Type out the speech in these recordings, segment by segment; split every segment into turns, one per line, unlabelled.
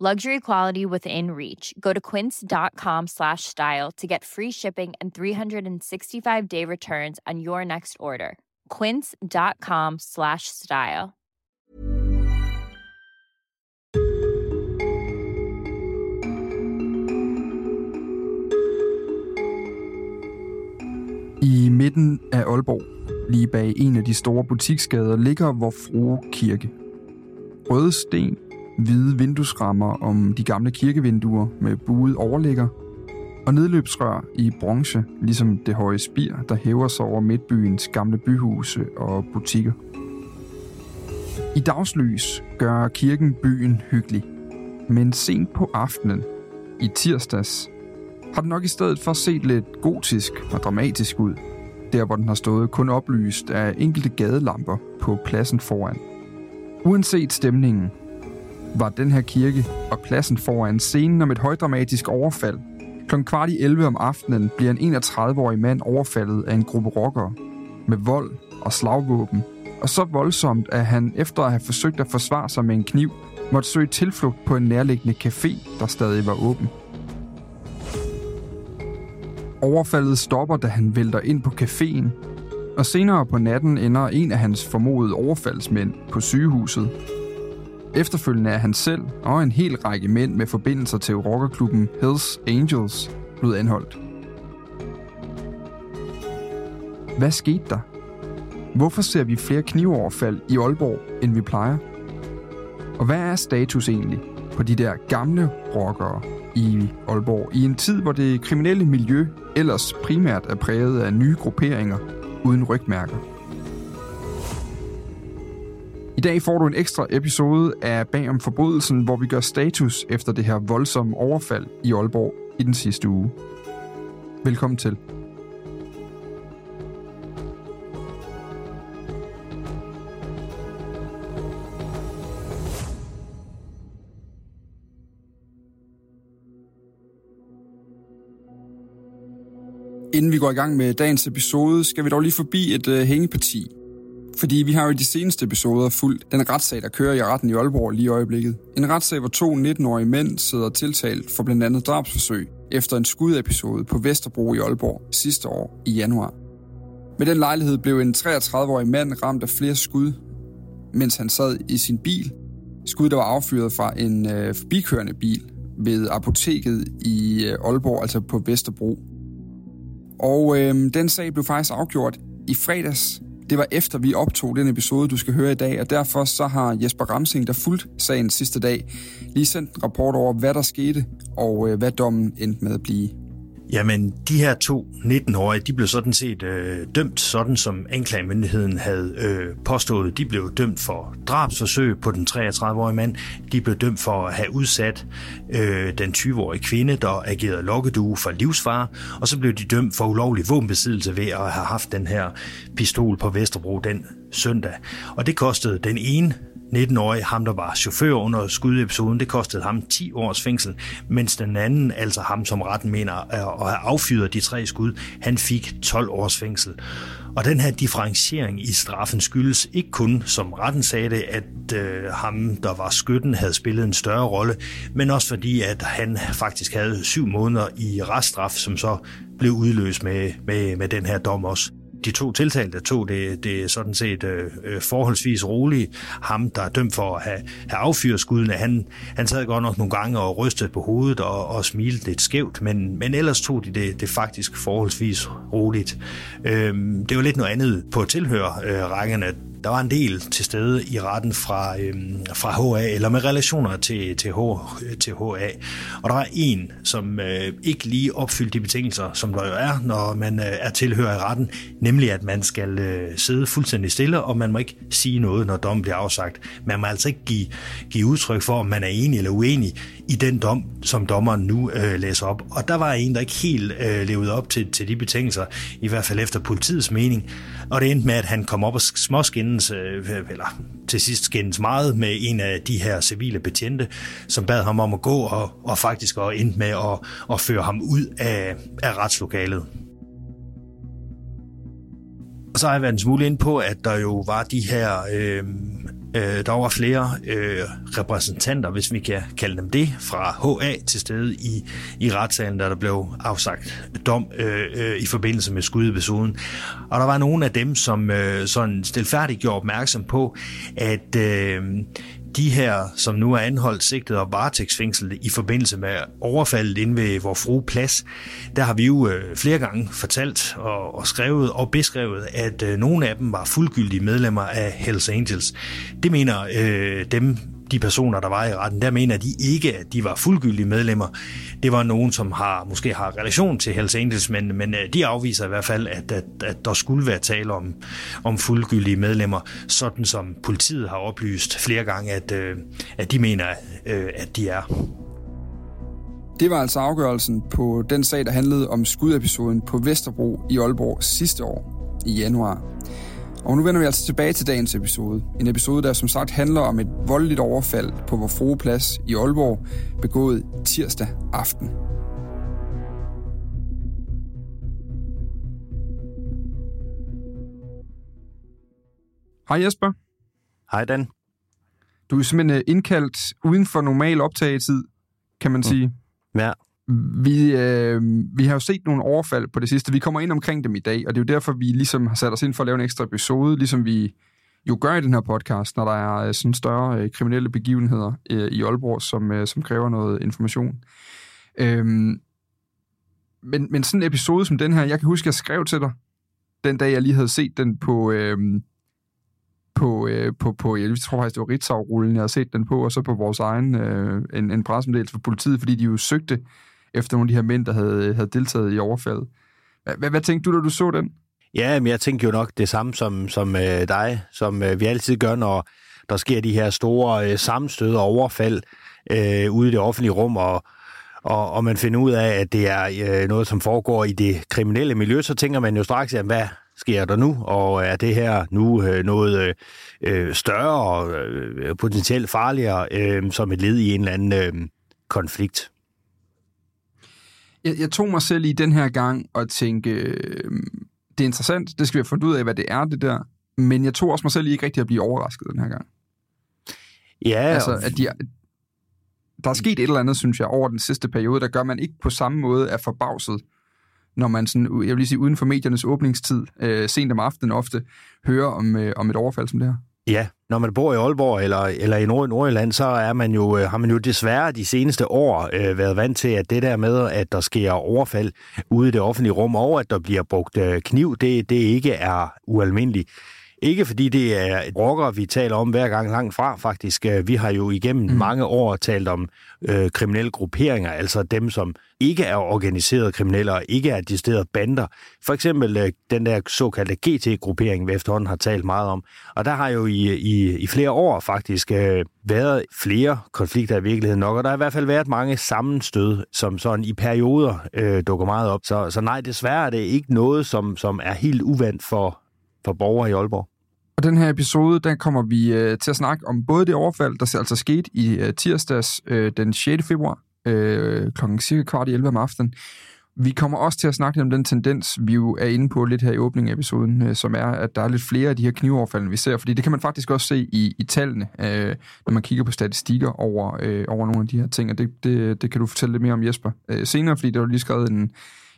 Luxury quality within reach. Go to quince.com slash style to get free shipping and 365 day returns on your next order. Quince.com slash style.
I midten af Aalborg, lige bag en af de store butiksgader, ligger Vor Frue Kirke. Røde sten, hvide vinduesrammer om de gamle kirkevinduer med buet overligger, og nedløbsrør i bronze, ligesom det høje spir, der hæver sig over midtbyens gamle byhuse og butikker. I dagslys gør kirken byen hyggelig, men sent på aftenen, i tirsdags, har den nok i stedet for set lidt gotisk og dramatisk ud, der hvor den har stået kun oplyst af enkelte gadelamper på pladsen foran. Uanset stemningen, var den her kirke og pladsen foran scenen om et højdramatisk overfald. Klokken kvart i 11 om aftenen bliver en 31-årig mand overfaldet af en gruppe rockere med vold og slagvåben, og så voldsomt, at han efter at have forsøgt at forsvare sig med en kniv, måtte søge tilflugt på en nærliggende café, der stadig var åben. Overfaldet stopper, da han vælter ind på caféen, og senere på natten ender en af hans formodede overfaldsmænd på sygehuset. Efterfølgende er han selv og en hel række mænd med forbindelser til rockerklubben Hells Angels blevet anholdt. Hvad skete der? Hvorfor ser vi flere knivoverfald i Aalborg, end vi plejer? Og hvad er status egentlig på de der gamle rockere i Aalborg i en tid, hvor det kriminelle miljø ellers primært er præget af nye grupperinger uden rygmærker? I dag får du en ekstra episode af Bag om forbrydelsen, hvor vi gør status efter det her voldsomme overfald i Aalborg i den sidste uge. Velkommen til. Inden vi går i gang med dagens episode, skal vi dog lige forbi et uh, hængeparti. Fordi vi har jo i de seneste episoder fulgt den retssag, der kører i retten i Aalborg lige i øjeblikket. En retssag, hvor to 19-årige mænd sidder tiltalt for blandt andet drabsforsøg efter en skudepisode på Vesterbro i Aalborg sidste år i januar. Med den lejlighed blev en 33-årig mand ramt af flere skud, mens han sad i sin bil. Skud, der var affyret fra en øh, forbikørende bil ved apoteket i øh, Aalborg, altså på Vesterbro. Og øh, den sag blev faktisk afgjort i fredags. Det var efter vi optog den episode, du skal høre i dag, og derfor så har Jesper Ramsing, der fulgt sagen sidste dag, lige sendt en rapport over, hvad der skete, og øh, hvad dommen endte med at blive.
Jamen, de her to 19-årige, de blev sådan set øh, dømt, sådan som anklagemyndigheden havde øh, påstået. De blev dømt for drabsforsøg på den 33-årige mand. De blev dømt for at have udsat øh, den 20-årige kvinde, der agerede lokkedue for livsfare. Og så blev de dømt for ulovlig våbenbesiddelse ved at have haft den her pistol på Vesterbro den søndag. Og det kostede den ene 19-årige, ham der var chauffør under skudepisoden, det kostede ham 10 års fængsel, mens den anden, altså ham som retten mener at have affyret de tre skud, han fik 12 års fængsel. Og den her differentiering i straffen skyldes ikke kun, som retten sagde det, at øh, ham, der var skytten, havde spillet en større rolle, men også fordi, at han faktisk havde syv måneder i reststraf, som så blev udløst med, med, med den her dom også de to tiltalte tog det, det sådan set øh, øh, forholdsvis roligt. Ham, der er dømt for at have, have affyret skuddene, han, han sad godt nok nogle gange og rystede på hovedet og, og smilte lidt skævt, men, men ellers tog de det, det faktisk forholdsvis roligt. Øh, det var lidt noget andet på tilhørrækkerne. Øh, der var en del til stede i retten fra, øh, fra HA, eller med relationer til, til, H, til HA. Og der var en, som øh, ikke lige opfyldte de betingelser, som der jo er, når man øh, er tilhører i retten, nemlig at man skal øh, sidde fuldstændig stille, og man må ikke sige noget, når dommen bliver afsagt. Man må altså ikke give, give udtryk for, om man er enig eller uenig i den dom, som dommeren nu øh, læser op. Og der var en, der ikke helt øh, levede op til, til de betingelser, i hvert fald efter politiets mening. Og det endte med, at han kom op og småskændes, skændes, øh, eller til sidst skændes meget med en af de her civile betjente, som bad ham om at gå, og, og faktisk og endte med at, at føre ham ud af, af retslokalet. Og så har jeg været en smule ind på, at der jo var de her øh, Øh, der var flere øh, repræsentanter, hvis vi kan kalde dem det, fra HA til stede i, i retssalen, da der blev afsagt dom øh, øh, i forbindelse med skudepisoden. Og der var nogle af dem, som øh, sådan stilfærdigt gjorde opmærksom på, at øh, de her, som nu er anholdt, sigtet og varetægtsfængslet i forbindelse med overfaldet inde ved vores frue plads, der har vi jo øh, flere gange fortalt og, og skrevet og beskrevet, at øh, nogle af dem var fuldgyldige medlemmer af Hells Angels. Det mener øh, dem, de personer, der var i retten, der mener de ikke, at de var fuldgyldige medlemmer. Det var nogen, som har måske har relation til Hells Angels, men, men de afviser i hvert fald, at, at, at der skulle være tale om, om fuldgyldige medlemmer, sådan som politiet har oplyst flere gange, at, øh, at de mener, øh, at de er.
Det var altså afgørelsen på den sag, der handlede om skudepisoden på Vesterbro i Aalborg sidste år i januar. Og nu vender vi altså tilbage til dagens episode. En episode, der som sagt handler om et voldeligt overfald på Vor Plads i Aalborg, begået tirsdag aften. Hej Jesper.
Hej Dan.
Du er simpelthen øh, indkaldt uden for normal optagetid, kan man mm. sige.
Ja.
Vi, øh, vi har jo set nogle overfald på det sidste. Vi kommer ind omkring dem i dag, og det er jo derfor, vi ligesom har sat os ind for at lave en ekstra episode, ligesom vi jo gør i den her podcast, når der er øh, sådan større øh, kriminelle begivenheder øh, i Aalborg, som, øh, som kræver noget information. Øhm, men, men sådan en episode som den her, jeg kan huske, jeg skrev til dig, den dag jeg lige havde set den på, øh, på, øh, på, på jeg tror faktisk, det var Ritzau-rullen, jeg havde set den på, og så på vores egen øh, en, en pressemeddelelse for politiet, fordi de jo søgte efter nogle af de her mænd, der havde, havde deltaget i overfaldet. Hvad, hvad tænkte du, da du så den?
Ja, men jeg tænkte jo nok det samme som, som øh, dig, som øh, vi altid gør, når der sker de her store øh, sammenstød og overfald øh, ude i det offentlige rum, og, og, og man finder ud af, at det er øh, noget, som foregår i det kriminelle miljø, så tænker man jo straks, jamen, hvad sker der nu, og er det her nu øh, noget øh, øh større og øh, potentielt farligere øh, som et led i en eller anden øh, konflikt?
Jeg, jeg tog mig selv i den her gang og tænke, øh, det er interessant, det skal vi have fundet ud af, hvad det er, det der. Men jeg tog også mig selv i ikke rigtig at blive overrasket den her gang.
Ja.
Altså, at de, der er sket et eller andet, synes jeg, over den sidste periode, der gør, man ikke på samme måde er forbavset, når man sådan, jeg vil lige sige, uden for mediernes åbningstid, øh, sent om aftenen ofte, hører om, øh, om et overfald som det her.
Ja, når man bor i Aalborg eller, eller i Nord Nordjylland, så er man jo, øh, har man jo desværre de seneste år øh, været vant til, at det der med, at der sker overfald ude i det offentlige rum, og at der bliver brugt øh, kniv, det, det ikke er ualmindeligt. Ikke fordi det er rocker, vi taler om hver gang langt fra, faktisk. Øh, vi har jo igennem mm. mange år talt om øh, kriminelle grupperinger, altså dem, som ikke er organiserede kriminelle og ikke er decideret bander. For eksempel øh, den der såkaldte GT-gruppering, vi efterhånden har talt meget om. Og der har jo i, i, i flere år faktisk øh, været flere konflikter i virkeligheden nok, og der har i hvert fald været mange sammenstød, som sådan i perioder øh, dukker meget op. Så, så nej, desværre er det ikke noget, som, som er helt uvandt for, for borgere i Aalborg.
Og den her episode, der kommer vi øh, til at snakke om både det overfald, der altså skete i øh, tirsdags øh, den 6. februar, øh, klokken cirka kvart i 11 om aftenen. Vi kommer også til at snakke om den tendens, vi jo er inde på lidt her i åbningen af episoden, øh, som er, at der er lidt flere af de her knivoverfald, vi ser. Fordi det kan man faktisk også se i, i tallene, øh, når man kigger på statistikker over, øh, over nogle af de her ting. Og det, det, det kan du fortælle lidt mere om, Jesper, øh, senere, fordi der er lige skrevet en,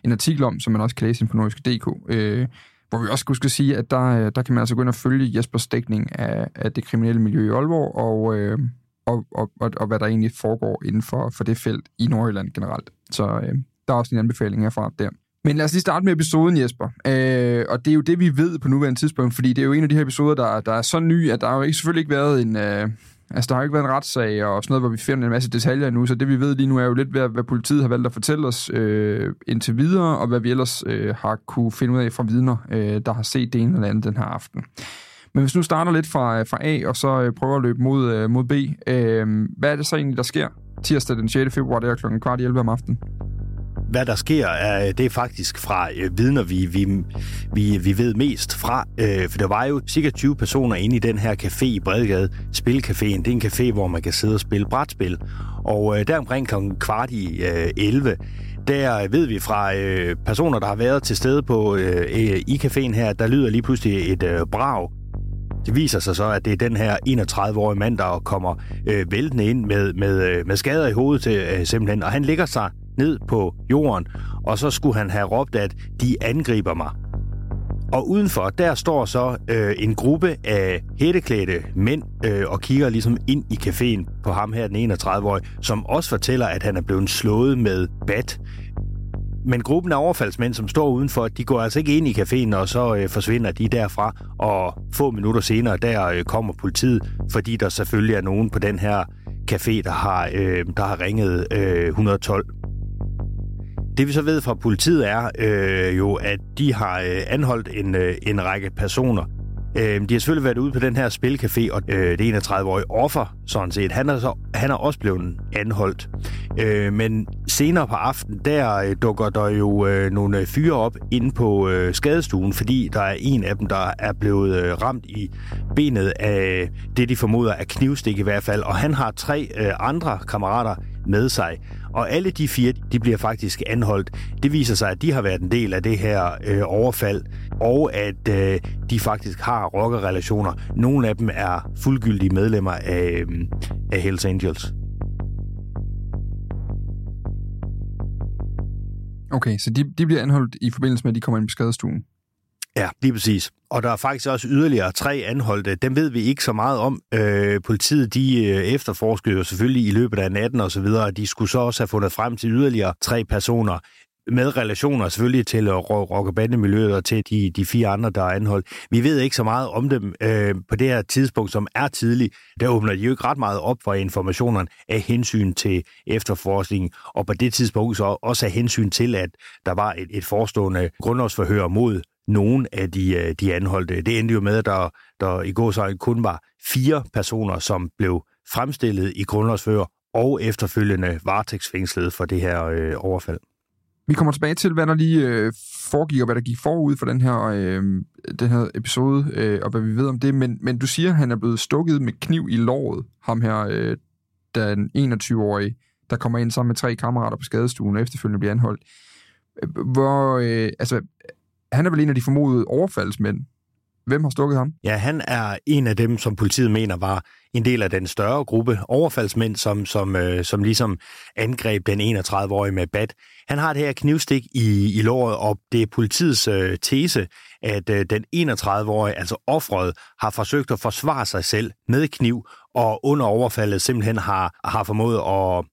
en artikel om, som man også kan læse ind på nordisk.dk, øh, hvor vi også skulle sige, at der, øh, der kan man altså gå ind og følge Jespers dækning af, af det kriminelle miljø i Aalborg, og, øh, og, og, og, og hvad der egentlig foregår inden for, for det felt i Nordjylland generelt. Så øh, der er også en anbefaling herfra der. Men lad os lige starte med episoden, Jesper. Øh, og det er jo det, vi ved på nuværende tidspunkt, fordi det er jo en af de her episoder, der, der er så ny, at der har jo ikke, selvfølgelig ikke været en... Øh, altså, der har jo ikke været en retssag og sådan noget, hvor vi finder en masse detaljer nu, så det vi ved lige nu er jo lidt, hvad, hvad politiet har valgt at fortælle os øh, indtil videre, og hvad vi ellers øh, har kunne finde ud af fra vidner, øh, der har set det ene eller andet den her aften. Men hvis nu starter lidt fra, øh, fra A, og så øh, prøver at løbe mod, øh, mod B, øh, hvad er det så egentlig, der sker tirsdag den 6. februar, der klokken kvart i 11 om aftenen?
Hvad der sker, er, øh, det er faktisk fra øh, vidner, vi, vi, vi, vi ved mest fra. Øh, for der var jo cirka 20 personer inde i den her café i Bredgade, Spilcaféen. Det er en café, hvor man kan sidde og spille brætspil. Og øh, der omkring kl. kvart i øh, 11, der ved vi fra øh, personer, der har været til stede på øh, øh, i caféen her, der lyder lige pludselig et øh, brag. Det viser sig så, at det er den her 31-årige mand, der kommer øh, væltende ind med, med, øh, med skader i hovedet til, øh, simpelthen. Og han ligger sig ned på jorden, og så skulle han have råbt, at de angriber mig. Og udenfor, der står så øh, en gruppe af hætteklædte mænd øh, og kigger ligesom ind i caféen på ham her, den 31-årige, som også fortæller, at han er blevet slået med bat. Men gruppen af overfaldsmænd, som står udenfor, de går altså ikke ind i caféen, og så øh, forsvinder de derfra. Og få minutter senere, der øh, kommer politiet, fordi der selvfølgelig er nogen på den her café, der har, øh, der har ringet øh, 112. Det vi så ved fra politiet er øh, jo, at de har øh, anholdt en, øh, en række personer. Øh, de har selvfølgelig været ude på den her spilcafé, og øh, det 31-årige offer, sådan set, han er, så, han er også blevet anholdt. Øh, men senere på aftenen, der øh, dukker der jo øh, nogle øh, fyre op inde på øh, skadestuen, fordi der er en af dem, der er blevet øh, ramt i benet af det, de formoder er knivstik i hvert fald, og han har tre øh, andre kammerater med sig. Og alle de fire, de bliver faktisk anholdt. Det viser sig, at de har været en del af det her øh, overfald, og at øh, de faktisk har rockerrelationer. Nogle af dem er fuldgyldige medlemmer af, øh, af Hells Angels.
Okay, så de, de bliver anholdt i forbindelse med, at de kommer ind på skadestuen?
Ja, lige præcis. Og der er faktisk også yderligere tre anholdte. Dem ved vi ikke så meget om. Øh, politiet de øh, efterforskede jo selvfølgelig i løbet af natten og så videre. De skulle så også have fundet frem til yderligere tre personer med relationer selvfølgelig til rock- og bandemiljøet og til de, de fire andre, der er anholdt. Vi ved ikke så meget om dem øh, på det her tidspunkt, som er tidligt. Der åbner de jo ikke ret meget op for informationerne af hensyn til efterforskningen, og på det tidspunkt så også af hensyn til, at der var et, et forestående grundlovsforhør mod nogen af de, øh, de anholdte. Det endte jo med, at der, der i går så kun var fire personer, som blev fremstillet i grundlovsfører og efterfølgende varetægtsfængslet for det her øh, overfald.
Vi kommer tilbage til, hvad der lige øh, foregik, og hvad der gik forud for den her, øh, den her episode, øh, og hvad vi ved om det. Men, men du siger, at han er blevet stukket med kniv i låret, ham her, øh, den 21-årige, der kommer ind sammen med tre kammerater på skadestuen, og efterfølgende bliver anholdt. Øh, hvor, øh, altså, han er vel en af de formodede overfaldsmænd. Hvem har stukket ham?
Ja, han er en af dem, som politiet mener var en del af den større gruppe overfaldsmænd, som, som, øh, som ligesom angreb den 31-årige med bat. Han har det her knivstik i, i låret, og det er politiets øh, tese, at øh, den 31-årige, altså offret, har forsøgt at forsvare sig selv med kniv, og under overfaldet simpelthen har, har formået at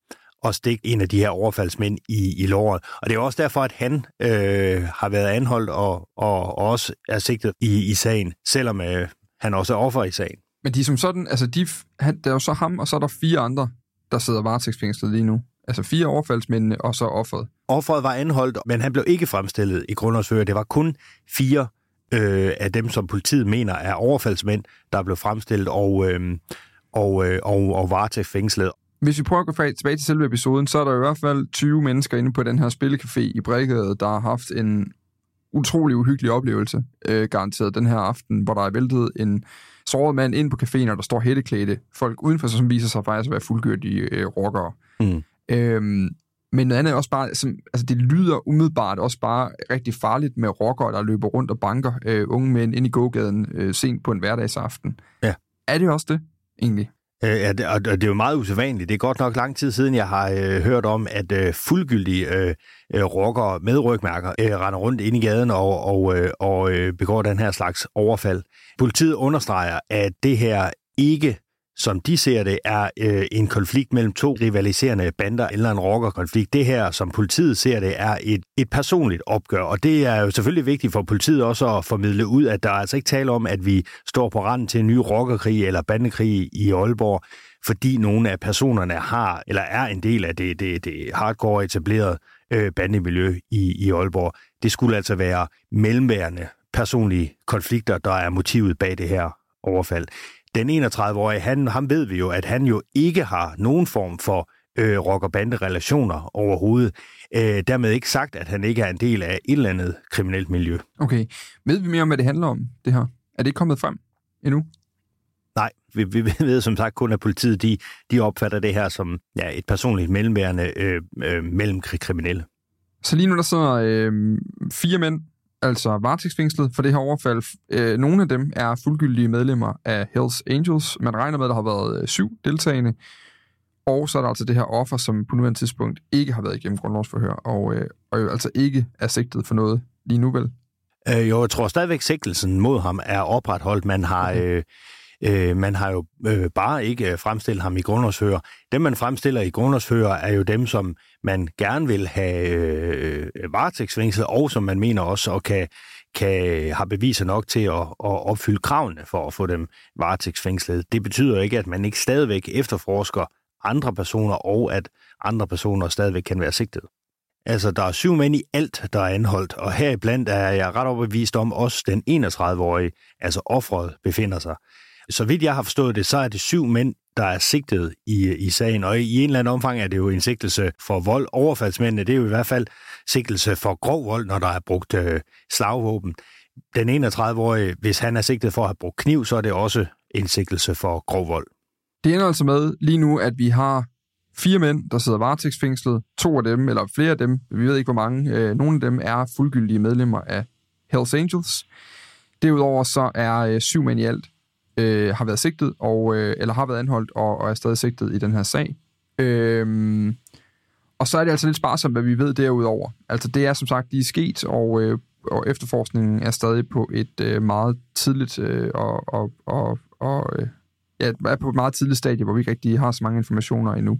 at stikke en af de her overfaldsmænd i, i låret. Og det er også derfor, at han øh, har været anholdt og, og, og også er sigtet i, i sagen, selvom øh, han også er offer i sagen.
Men de er som sådan, altså de, han, der er jo så ham, og så er der fire andre, der sidder varetægtsfængslet lige nu. Altså fire overfaldsmændene, og så offeret.
Offeret var anholdt, men han blev ikke fremstillet i grundlovsfører. Det var kun fire øh, af dem, som politiet mener er overfaldsmænd, der blev fremstillet og, øh, og, øh, og, og varetægtsfængslet.
Hvis vi prøver at gå tilbage til selve episoden, så er der i hvert fald 20 mennesker inde på den her spillecafé i Brækkedet, der har haft en utrolig uhyggelig oplevelse, øh, garanteret den her aften, hvor der er væltet en såret mand ind på caféen, og der står hætteklædte folk udenfor sig, som viser sig faktisk at være fuldgørtige øh, rockere.
Mm.
Øhm, men noget andet er også bare, som, altså det lyder umiddelbart også bare rigtig farligt med rockere, der løber rundt og banker øh, unge mænd ind i gågaden øh, sent på en hverdagsaften.
Ja.
Er det også det, egentlig?
Øh, ja, det, og det er jo meget usædvanligt. Det er godt nok lang tid siden, jeg har øh, hørt om, at øh, fuldgyldige øh, øh, rockere med rygmærker øh, render rundt ind i gaden og, og, øh, og øh, begår den her slags overfald. Politiet understreger, at det her ikke som de ser det, er øh, en konflikt mellem to rivaliserende bander eller en rockerkonflikt. Det her, som politiet ser det, er et, et personligt opgør, og det er jo selvfølgelig vigtigt for politiet også at formidle ud, at der er altså ikke tale om, at vi står på randen til en ny rockerkrig eller bandekrig i Aalborg, fordi nogle af personerne har eller er en del af det, det, det hardcore etablerede øh, bandemiljø i, i Aalborg. Det skulle altså være mellemværende personlige konflikter, der er motivet bag det her overfald den 31-årige, han, ham ved vi jo, at han jo ikke har nogen form for øh, rock- og bande-relationer overhovedet. Øh, dermed ikke sagt, at han ikke er en del af et eller andet kriminelt miljø.
Okay. Ved vi mere om, hvad det handler om, det her? Er det ikke kommet frem endnu?
Nej, vi, vi ved som sagt kun, at politiet de, de opfatter det her som ja, et personligt mellemværende øh, øh, mellem kriminelle.
Så lige nu der så øh, fire mænd altså varetægtsfængslet for det her overfald. Øh, nogle af dem er fuldgyldige medlemmer af Hells Angels. Man regner med, at der har været øh, syv deltagende. Og så er der altså det her offer, som på nuværende tidspunkt ikke har været igennem grundlovsforhør, og, øh, og jo altså ikke er sigtet for noget lige nu vel.
Øh, jo, jeg tror stadigvæk, sigtelsen mod ham er opretholdt. Man har, okay. øh, øh, man har jo øh, bare ikke øh, fremstillet ham i grundlovshører. Dem, man fremstiller i grundlovshører, er jo dem, som man gerne vil have øh, varetægtsfængslet, og som man mener også og kan, kan have beviser nok til at, at opfylde kravene for at få dem varetægtsfængslet. Det betyder ikke, at man ikke stadigvæk efterforsker andre personer, og at andre personer stadigvæk kan være sigtet. Altså, der er syv mænd i alt, der er anholdt, og heriblandt er jeg ret overbevist om, også den 31-årige, altså offret, befinder sig. Så vidt jeg har forstået det, så er det syv mænd, der er sigtet i, i sagen, og i en eller anden omfang er det jo en sigtelse for vold. Overfaldsmændene, det er jo i hvert fald sigtelse for grov vold, når der er brugt øh, slagvåben. Den 31-årige, hvis han er sigtet for at have brugt kniv, så er det også en sigtelse for grov vold.
Det ender altså med lige nu, at vi har fire mænd, der sidder varetægtsfængslet. To af dem, eller flere af dem, vi ved ikke hvor mange, øh, nogle af dem er fuldgyldige medlemmer af Hells Angels. Derudover så er øh, syv mænd i alt øh, har været sigtet, og, øh, eller har været anholdt og, og er stadig sigtet i den her sag. Øh, og så er det altså lidt sparsomt, hvad vi ved derudover. Altså det er som sagt lige sket, og, øh, og efterforskningen er stadig på et øh, meget tidligt øh, og, og, og, og øh, ja, er på et meget tidligt stadie, hvor vi ikke rigtig har så mange informationer endnu.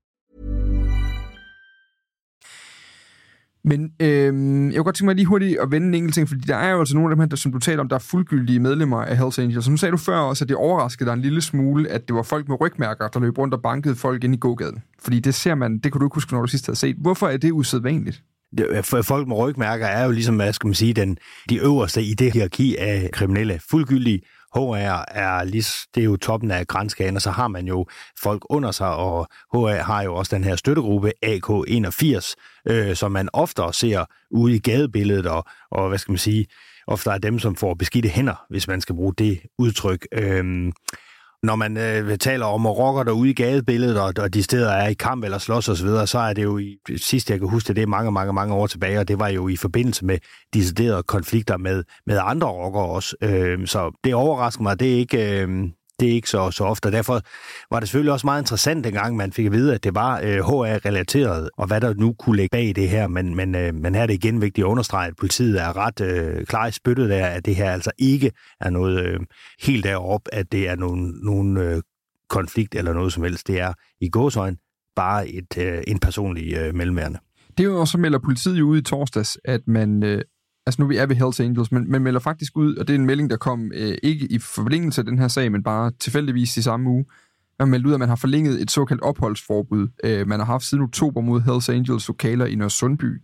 Men øhm, jeg kunne godt tænke mig lige hurtigt at vende en enkelt ting, fordi der er jo altså nogle af dem her, der, som du taler om, der er fuldgyldige medlemmer af Hells Angels. Så sagde du før også, at det overraskede dig en lille smule, at det var folk med rygmærker, der løb rundt og bankede folk ind i gågaden. Fordi det ser man, det kunne du ikke huske, når du sidst havde set. Hvorfor er det usædvanligt?
For folk med rygmærker er jo ligesom, hvad skal man sige, den, de øverste i det hierarki af kriminelle. Fuldgyldige HR er lige, det er jo toppen af grænskagen, og så har man jo folk under sig, og HR har jo også den her støttegruppe AK81, øh, som man ofte ser ude i gadebilledet, og, og hvad skal man sige, ofte er dem, som får beskidte hænder, hvis man skal bruge det udtryk. Øh, når man øh, taler om rocker derude i gadebilledet, og, og de steder er i kamp eller slås osv., så, så er det jo i, sidst jeg kan huske det, det er mange, mange, mange år tilbage, og det var jo i forbindelse med deciderede konflikter med, med andre rockere også. Øh, så det overrasker mig, det er ikke, øh, det er ikke så, så ofte. derfor var det selvfølgelig også meget interessant dengang, man fik at vide, at det var øh, HR-relateret, og hvad der nu kunne ligge bag det her. Men, men, øh, men her er det igen vigtigt at understrege, at politiet er ret øh, klar i spyttet der, at det her altså ikke er noget øh, helt derop, at det er nogen, nogen øh, konflikt eller noget som helst. Det er i gåsøjne bare et, øh, en personlig øh, mellemværende.
Det er jo også, melder politiet jo ud i torsdags, at man, øh, altså nu vi er ved Hells Angels, men man melder faktisk ud, og det er en melding, der kom øh, ikke i forlængelse af den her sag, men bare tilfældigvis i samme uge, man meldte ud, at man har forlænget et såkaldt opholdsforbud, øh, man har haft siden oktober mod Hells Angels lokaler i Nørre Sundby.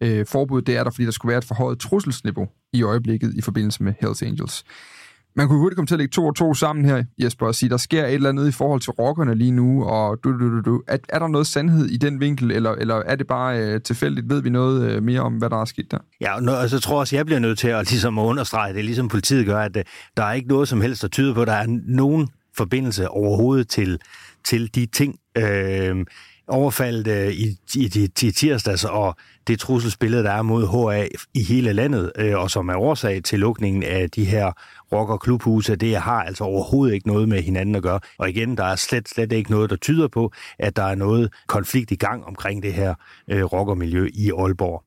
Øh, forbuddet det er der, fordi der skulle være et forhøjet trusselsniveau i øjeblikket i forbindelse med Hells Angels. Man kunne hurtigt komme til at lægge to og to sammen her, Jesper, og sige, der sker et eller andet i forhold til rockerne lige nu, og du, du, du, du. Er, er der noget sandhed i den vinkel, eller, eller er det bare øh, tilfældigt? Ved vi noget øh, mere om, hvad der er sket der?
Ja, og så altså, tror jeg også, jeg bliver nødt til at, ligesom at understrege det, ligesom politiet gør, at øh, der er ikke noget som helst, der tyder på, at der er nogen forbindelse overhovedet til, til de ting. Øh, overfaldet øh, i, i, i tirsdags, altså, og det trusselsbillede, der er mod HA i hele landet, øh, og som er årsag til lukningen af de her rock- og klubhuse, det har altså overhovedet ikke noget med hinanden at gøre. Og igen, der er slet, slet ikke noget, der tyder på, at der er noget konflikt i gang omkring det her øh, rockermiljø i Aalborg.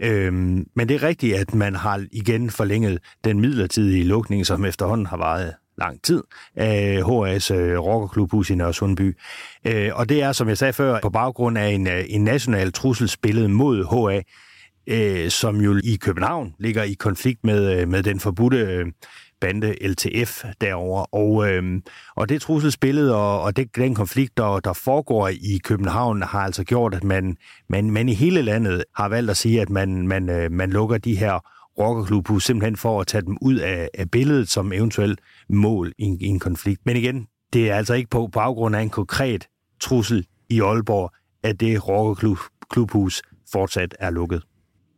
Øhm, men det er rigtigt, at man har igen forlænget den midlertidige lukning, som efterhånden har varet lang tid af HA's øh, rockerklubhus i Nørresundby. Øh, og det er, som jeg sagde før, på baggrund af en, øh, en national trussel spillet mod HA, øh, som jo i København ligger i konflikt med, øh, med den forbudte øh, bande LTF derover og, øh, og det trusselsbillede og, og det, den konflikt, der, der foregår i København, har altså gjort, at man, man, man i hele landet har valgt at sige, at man, man, øh, man lukker de her rockerklubhus simpelthen for at tage dem ud af, af billedet som eventuelt mål i en, i en konflikt. Men igen, det er altså ikke på baggrund af en konkret trussel i Aalborg, at det rockerklubhus fortsat er lukket.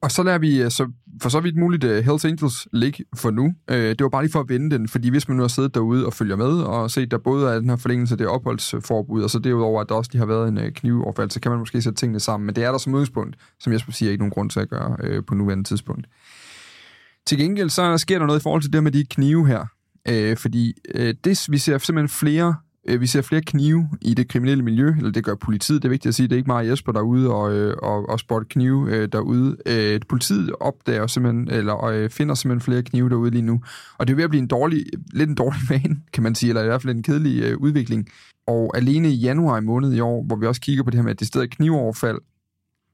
Og så lader vi øh, så for så vidt muligt øh, Hells Angels ligge for nu. Øh, det var bare lige for at vende den, fordi hvis man nu har siddet derude og følger med og set, der både er den her forlængelse det opholdsforbud, og så derudover, at der også lige har været en knivoverfald, så kan man måske sætte tingene sammen. Men det er der som udgangspunkt, som jeg skulle sige, ikke nogen grund til at gøre på nuværende tidspunkt. Til gengæld så sker der noget i forhold til det med de knive her. Øh, fordi øh, det, vi ser simpelthen flere øh, vi ser flere knive i det kriminelle miljø, eller det gør politiet, det er vigtigt at sige, det er ikke meget Jesper derude og, øh, og, og spotte knive øh, derude. Øh, politiet opdager simpelthen, eller øh, finder simpelthen flere knive derude lige nu. Og det er ved at blive en dårlig, lidt en dårlig vane, kan man sige, eller i hvert fald en kedelig øh, udvikling. Og alene i januar i måned i år, hvor vi også kigger på det her med, at det stedet knivoverfald,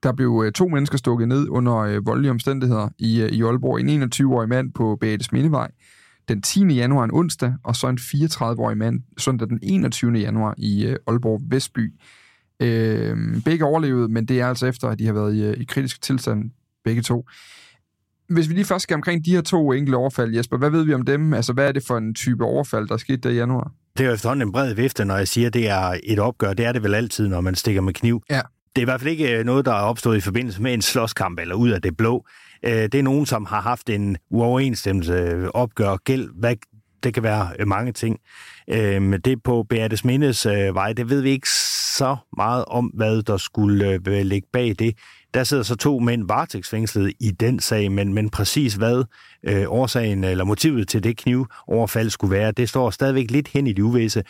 der blev øh, to mennesker stukket ned under øh, voldelige omstændigheder i, øh, i Aalborg. En 21-årig mand på Beates Mindevej den 10. januar en onsdag, og så en 34-årig mand søndag den 21. januar i øh, Aalborg Vestby. Øh, begge overlevede, men det er altså efter, at de har været i, i kritisk tilstand, begge to. Hvis vi lige først skal omkring de her to enkelte overfald, Jesper, hvad ved vi om dem? Altså, hvad er det for en type overfald, der skete der i januar?
Det er jo efterhånden en bred vifte, når jeg siger, at det er et opgør. Det er det vel altid, når man stikker med kniv.
Ja.
Det er i hvert fald ikke øh, noget, der er opstået i forbindelse med en slåskamp eller ud af det blå. Øh, det er nogen, som har haft en uoverensstemmelse øh, opgør gæld. Hvad, det kan være mange ting. Men det på Beates Mindes vej, det ved vi ikke så meget om, hvad der skulle ligge bag det. Der sidder så to mænd varetægtsfængslet i den sag, men, men præcis hvad øh, årsagen eller motivet til det knivoverfald skulle være, det står stadigvæk lidt hen i det uvisse.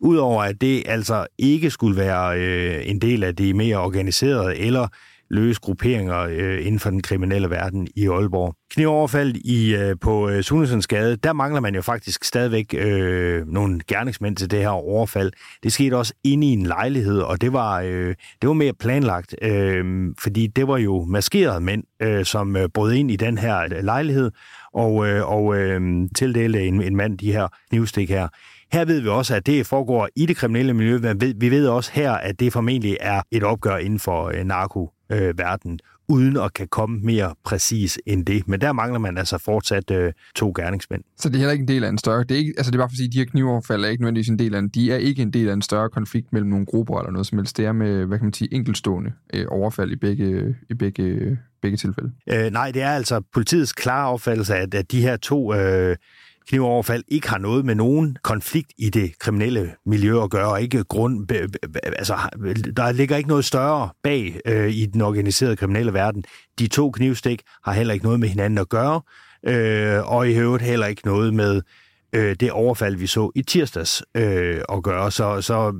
Udover at det altså ikke skulle være øh, en del af de mere organiserede eller løse grupperinger øh, inden for den kriminelle verden i Aalborg. Knivoverfald i, øh, på øh, Sundsensgade, der mangler man jo faktisk stadigvæk øh, nogle gerningsmænd til det her overfald. Det skete også inde i en lejlighed, og det var, øh, det var mere planlagt, øh, fordi det var jo maskerede mænd, øh, som øh, brød ind i den her lejlighed og, øh, og øh, tildelte en, en mand de her knivstik her. Her ved vi også, at det foregår i det kriminelle miljø, men vi ved også her, at det formentlig er et opgør inden for øh, narko-verden, uden at kan komme mere præcis end det. Men der mangler man altså fortsat øh, to gerningsmænd.
Så det er heller ikke en del af en større... Det er, ikke, altså det er bare for at sige, at de her knivoverfald er ikke nødvendigvis en del af en... De er ikke en del af en større konflikt mellem nogle grupper eller noget som helst. Det er med, hvad kan man sige, enkeltstående øh, overfald i begge, i begge, begge tilfælde.
Øh, nej, det er altså politiets klare opfattelse, at, at de her to... Øh, knivoverfald ikke har noget med nogen konflikt i det kriminelle miljø at gøre, og ikke grund, altså, der ligger ikke noget større bag øh, i den organiserede kriminelle verden. De to knivstik har heller ikke noget med hinanden at gøre, øh, og i øvrigt heller ikke noget med øh, det overfald, vi så i tirsdags øh, at gøre. Så, så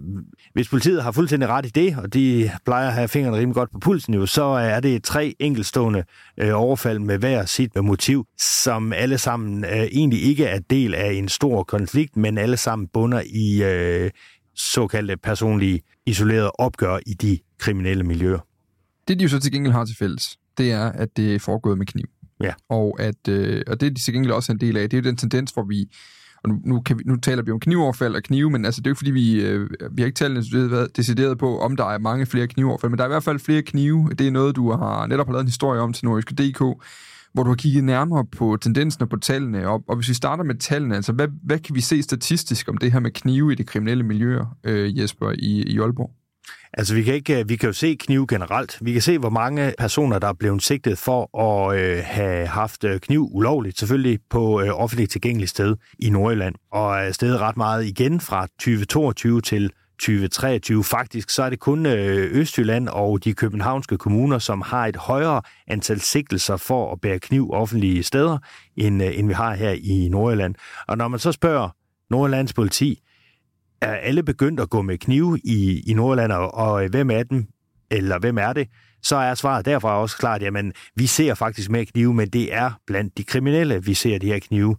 hvis politiet har fuldstændig ret i det, og de plejer at have fingrene rimelig godt på pulsen jo, så er det tre enkelstående øh, overfald med hver sit motiv, som alle sammen øh, egentlig ikke er del af en stor konflikt, men alle sammen bunder i øh, såkaldte personlige isolerede opgør i de kriminelle miljøer.
Det, de jo så til gengæld har til fælles, det er, at det er foregået med kniv.
Ja.
Og, at, øh, og det er de til gengæld også en del af. Det er jo den tendens, hvor vi... Og nu, nu, kan vi, nu taler vi om knivoverfald og knive, men altså, det er jo ikke, fordi vi, øh, vi har ikke talt decideret på, om der er mange flere knivoverfald, men der er i hvert fald flere knive. Det er noget, du har netop har lavet en historie om til Nordjyske.dk, hvor du har kigget nærmere på tendensen og på tallene. Og, og hvis vi starter med tallene, altså hvad, hvad kan vi se statistisk om det her med knive i det kriminelle miljø, øh, Jesper, i, i Aalborg?
Altså, vi kan, ikke, øh, vi kan jo se kniv generelt. Vi kan se, hvor mange personer, der er blevet sigtet for at øh, have haft øh, kniv ulovligt, selvfølgelig på øh, offentligt tilgængeligt sted i Nordjylland, og er steget ret meget igen fra 2022 til 2023. Faktisk så er det kun øh, Østjylland og de københavnske kommuner, som har et højere antal sigtelser for at bære kniv offentlige steder, end, øh, end vi har her i Nordjylland. Og når man så spørger Nordjyllands politi, er alle begyndt at gå med knive i, i Nordland, og, og øh, hvem er dem, eller hvem er det, så er svaret derfra også klart, jamen, vi ser faktisk med knive, men det er blandt de kriminelle, vi ser de her knive.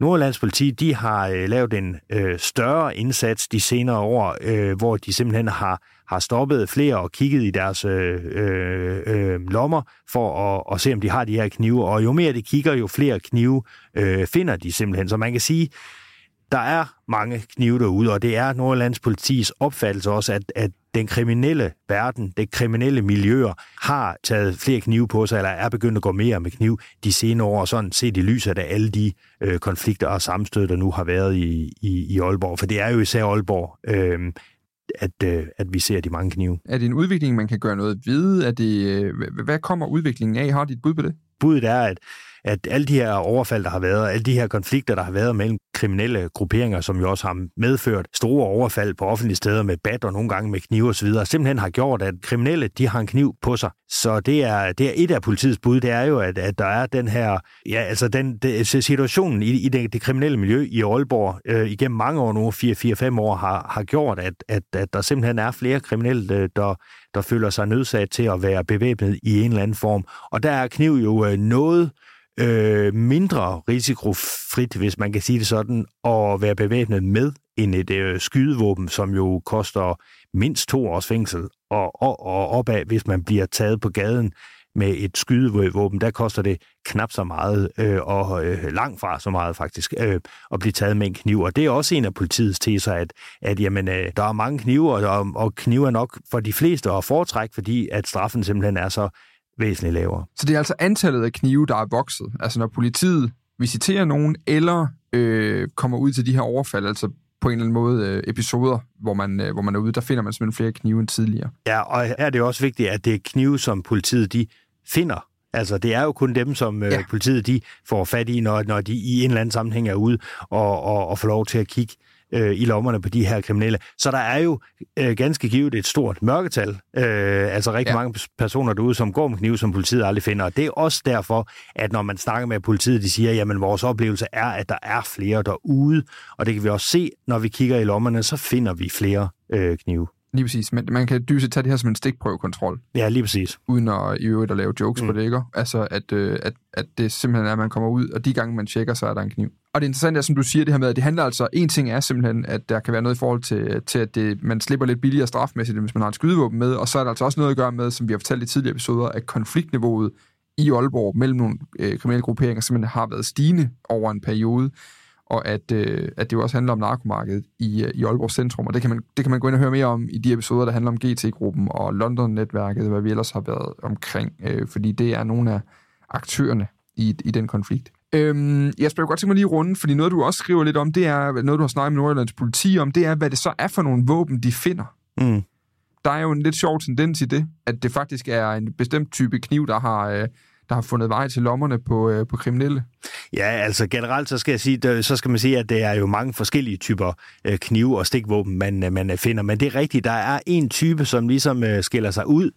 Nordlands politi, de har øh, lavet en øh, større indsats de senere år, øh, hvor de simpelthen har, har stoppet flere og kigget i deres øh, øh, øh, lommer for at, at se, om de har de her knive. Og jo mere de kigger, jo flere knive øh, finder de simpelthen. Så man kan sige, der er mange knive derude, og det er Nordlands politis opfattelse også, at, at den kriminelle verden, det kriminelle miljøer, har taget flere knive på sig, eller er begyndt at gå mere med kniv de senere år, og sådan set i lyset af alle de øh, konflikter og sammenstød, der nu har været i, i, i Aalborg. For det er jo især Aalborg, øh, at, øh, at vi ser de mange knive.
Er det en udvikling, man kan gøre noget ved? Er det, øh, hvad kommer udviklingen af? Har de et bud på det?
Budet er, at at alle de her overfald, der har været, alle de her konflikter, der har været mellem kriminelle grupperinger, som jo også har medført store overfald på offentlige steder med bat og nogle gange med kniv osv., så simpelthen har gjort, at kriminelle, de har en kniv på sig. Så det er, det er et af politiets bud, det er jo, at, at der er den her, ja, altså den det, situationen i, i det, det kriminelle miljø i Aalborg øh, igennem mange år nu, 4-5 år, har, har gjort, at, at, at der simpelthen er flere kriminelle, øh, der, der føler sig nødsat til at være bevæbnet i en eller anden form. Og der er kniv jo øh, noget øh, Øh, mindre risikofrit, hvis man kan sige det sådan, at være bevæbnet med end et øh, skydevåben, som jo koster mindst to års fængsel, og, og, og opad, hvis man bliver taget på gaden med et skydevåben, der koster det knap så meget, øh, og øh, langt fra så meget faktisk, øh, at blive taget med en kniv. Og det er også en af politiets teser, at, at jamen, øh, der er mange knive, og, og knive er nok for de fleste at foretrække, fordi at straffen simpelthen er så væsentligt lavere.
Så det er altså antallet af knive, der er vokset. Altså når politiet visiterer nogen, eller øh, kommer ud til de her overfald, altså på en eller anden måde øh, episoder, hvor man, øh, hvor man er ude, der finder man simpelthen flere knive end tidligere.
Ja, og her er det også vigtigt, at det er knive, som politiet de finder. Altså, det er jo kun dem, som øh, ja. politiet de får fat i, når, når de i en eller anden sammenhæng er ude og, og, og får lov til at kigge øh, i lommerne på de her kriminelle. Så der er jo øh, ganske givet et stort mørketal, øh, altså rigtig ja. mange personer derude, som går med kniv, som politiet aldrig finder. Og det er også derfor, at når man snakker med politiet, de siger, jamen vores oplevelse er, at der er flere derude, og det kan vi også se, når vi kigger i lommerne, så finder vi flere øh, knive.
Lige præcis, men man kan dybest tage det her som en stikprøvekontrol.
Ja, lige præcis.
Uden at i øvrigt at lave jokes mm. på det, ikke? Altså, at, øh, at, at det simpelthen er, at man kommer ud, og de gange man tjekker, så er der en kniv. Og det interessante er, som du siger, det her med, at det handler altså, en ting er simpelthen, at der kan være noget i forhold til, til at det, man slipper lidt billigere strafmæssigt, hvis man har et skydevåben med, og så er der altså også noget at gøre med, som vi har fortalt i tidligere episoder, at konfliktniveauet i Aalborg mellem nogle øh, kriminelle grupperinger simpelthen har været stigende over en periode og at, øh, at det jo også handler om narkomarkedet i, øh, i Aalborg Centrum, og det kan, man, det kan man gå ind og høre mere om i de episoder, der handler om GT-gruppen og London-netværket, hvad vi ellers har været omkring, øh, fordi det er nogle af aktørerne i, i den konflikt. Øhm, jeg spørger godt tænke mig lige runde, fordi noget, du også skriver lidt om, det er, noget, du har snakket med Nordjyllands politi om, det er, hvad det så er for nogle våben, de finder.
Mm.
Der er jo en lidt sjov tendens i det, at det faktisk er en bestemt type kniv, der har... Øh, der har fundet vej til lommerne på, øh, på kriminelle?
Ja, altså generelt så skal jeg sige, der, så skal man sige, at det er jo mange forskellige typer øh, knive og stikvåben, man, øh, man øh, finder. Men det er rigtigt, der er en type, som ligesom øh, skiller sig ud,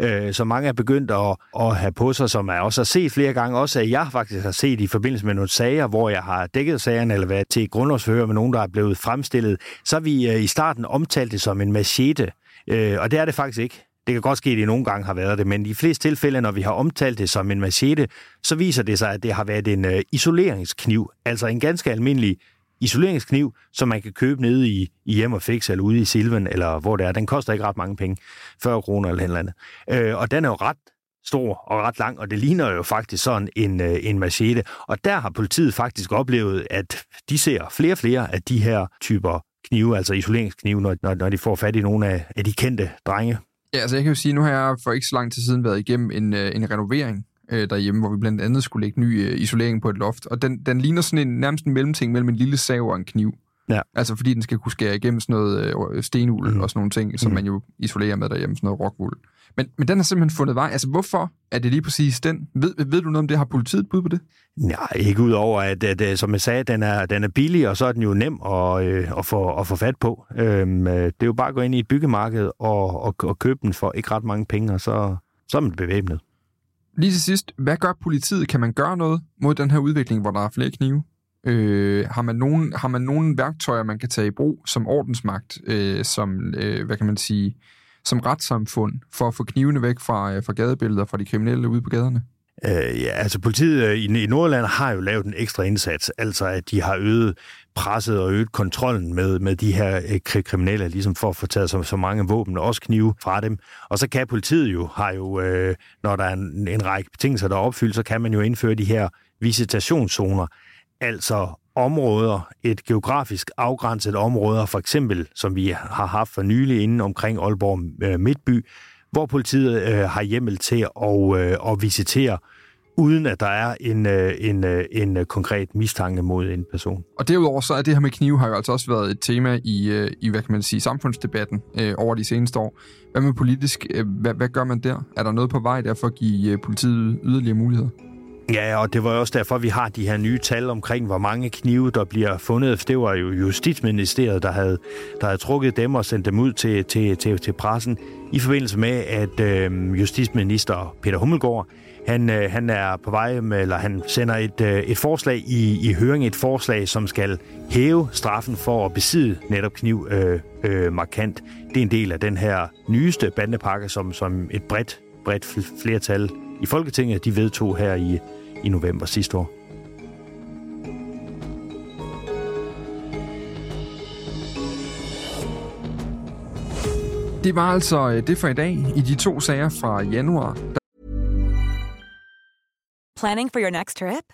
øh, som mange er begyndt at, at have på sig, som jeg også har set flere gange, også at jeg faktisk har set i forbindelse med nogle sager, hvor jeg har dækket sagerne eller været til grundlovsforhør med nogen, der er blevet fremstillet, så har vi øh, i starten omtalt det som en machete, øh, og det er det faktisk ikke. Det kan godt ske, at det nogle gange har været det, men i de fleste tilfælde, når vi har omtalt det som en machete, så viser det sig, at det har været en øh, isoleringskniv, altså en ganske almindelig isoleringskniv, som man kan købe nede i, i Hjem og Fix eller ude i Silven, eller hvor det er. Den koster ikke ret mange penge, 40 kroner eller noget andet. Øh, og den er jo ret stor og ret lang, og det ligner jo faktisk sådan en, øh, en machete. Og der har politiet faktisk oplevet, at de ser flere og flere af de her typer knive, altså isoleringsknive, når, når, når de får fat i nogle af, af de kendte drenge.
Ja, altså jeg kan jo sige, nu har jeg for ikke så lang tid siden været igennem en, øh, en renovering øh, derhjemme, hvor vi blandt andet skulle lægge ny øh, isolering på et loft. Og den, den ligner sådan en nærmest en mellemting mellem en lille sav og en kniv.
Ja.
Altså fordi den skal kunne skære igennem sådan noget øh, stenul mm. og sådan nogle ting, som mm. man jo isolerer med derhjemme, sådan noget rockwool. Men, men den har simpelthen fundet vej. Altså hvorfor er det lige præcis den? Ved, ved du noget om det? Har politiet bud på det?
Nej, ikke udover, at, at, at som jeg sagde, den er, den er billig, og så er den jo nem at, øh, at, få, at få fat på. Øhm, øh, det er jo bare at gå ind i et byggemarked og, og, og købe den for ikke ret mange penge, og så, så er man bevæbnet.
Lige til sidst, hvad gør politiet? Kan man gøre noget mod den her udvikling, hvor der er flere knive? Øh, har, man nogen, har man nogen værktøjer, man kan tage i brug som ordensmagt, øh, som, øh, hvad kan man sige, som retssamfund, for at få knivene væk fra, øh, fra gadebilleder, fra de kriminelle ude på gaderne?
Øh, ja, altså politiet øh, i, i Nordland har jo lavet en ekstra indsats, altså at de har øget presset og øget kontrollen med, med de her øh, kriminelle, ligesom for at få taget så, så mange våben og også knive fra dem. Og så kan politiet jo, har jo, øh, når der er en, en række betingelser, der er opfyldt, så kan man jo indføre de her visitationszoner, altså områder, et geografisk afgrænset områder, for eksempel, som vi har haft for nylig inden omkring Aalborg øh, Midtby, hvor politiet øh, har hjemmel til at, øh, at visitere uden at der er en, øh, en, øh, en konkret mistanke mod en person.
Og derudover så er det her med knive har jo altså også været et tema i, øh, i hvad kan man sige, samfundsdebatten øh, over de seneste år. Hvad med politisk? Øh, hvad, hvad gør man der? Er der noget på vej der for at give politiet yderligere muligheder?
Ja, og det var også derfor, vi har de her nye tal omkring, hvor mange knive, der bliver fundet. Det var jo Justitsministeriet, der havde, der havde trukket dem og sendt dem ud til, til, til, til pressen i forbindelse med, at øh, justitsminister Peter Hummelgaard han, øh, han er på vej med, eller han sender et, øh, et forslag i, i høring, et forslag, som skal hæve straffen for at besidde netop kniv øh, øh, markant. Det er en del af den her nyeste bandepakke, som, som et bredt, bredt flertal i Folketinget, de vedtog her i, i november sidste år.
Det var altså øh, det for i dag i de to sager fra januar.
Planning for your next trip?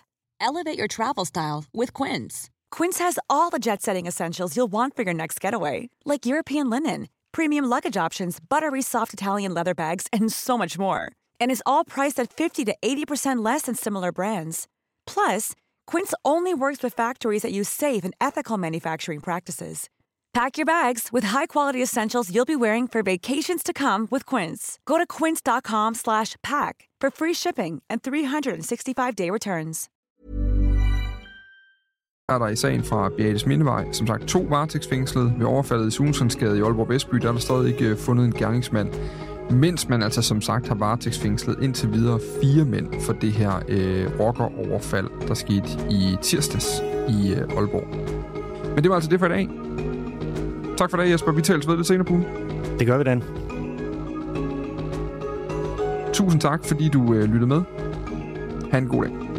Elevate your travel style with Quince. Quince has all the jet-setting essentials you'll want for your next getaway, like European linen, premium luggage options, buttery soft Italian leather bags, and so much more. And is all priced at 50 to 80% less than similar brands. Plus, Quince only works with factories that use safe and ethical manufacturing practices. Pack your bags with high-quality essentials you'll be wearing for vacations to come with Quince. Go to quince.com/pack for free shipping and 365-day returns.
Er der i sagen fra Beates Mindevej, som sagt to varetægtsfængslede ved overfaldet i Sundsensgade i Aalborg Vestby, der er der stadig ikke øh, fundet en gerningsmand. Mens man altså som sagt har varetægtsfængslet indtil videre fire mænd for det her øh, rockeroverfald, der skete i tirsdags i øh, Aalborg. Men det var altså det for i dag. Tak for det, Jesper. Vi tales ved det senere på
Det gør vi, Dan.
Tusind tak, fordi du øh, lyttede med. Ha' en god dag.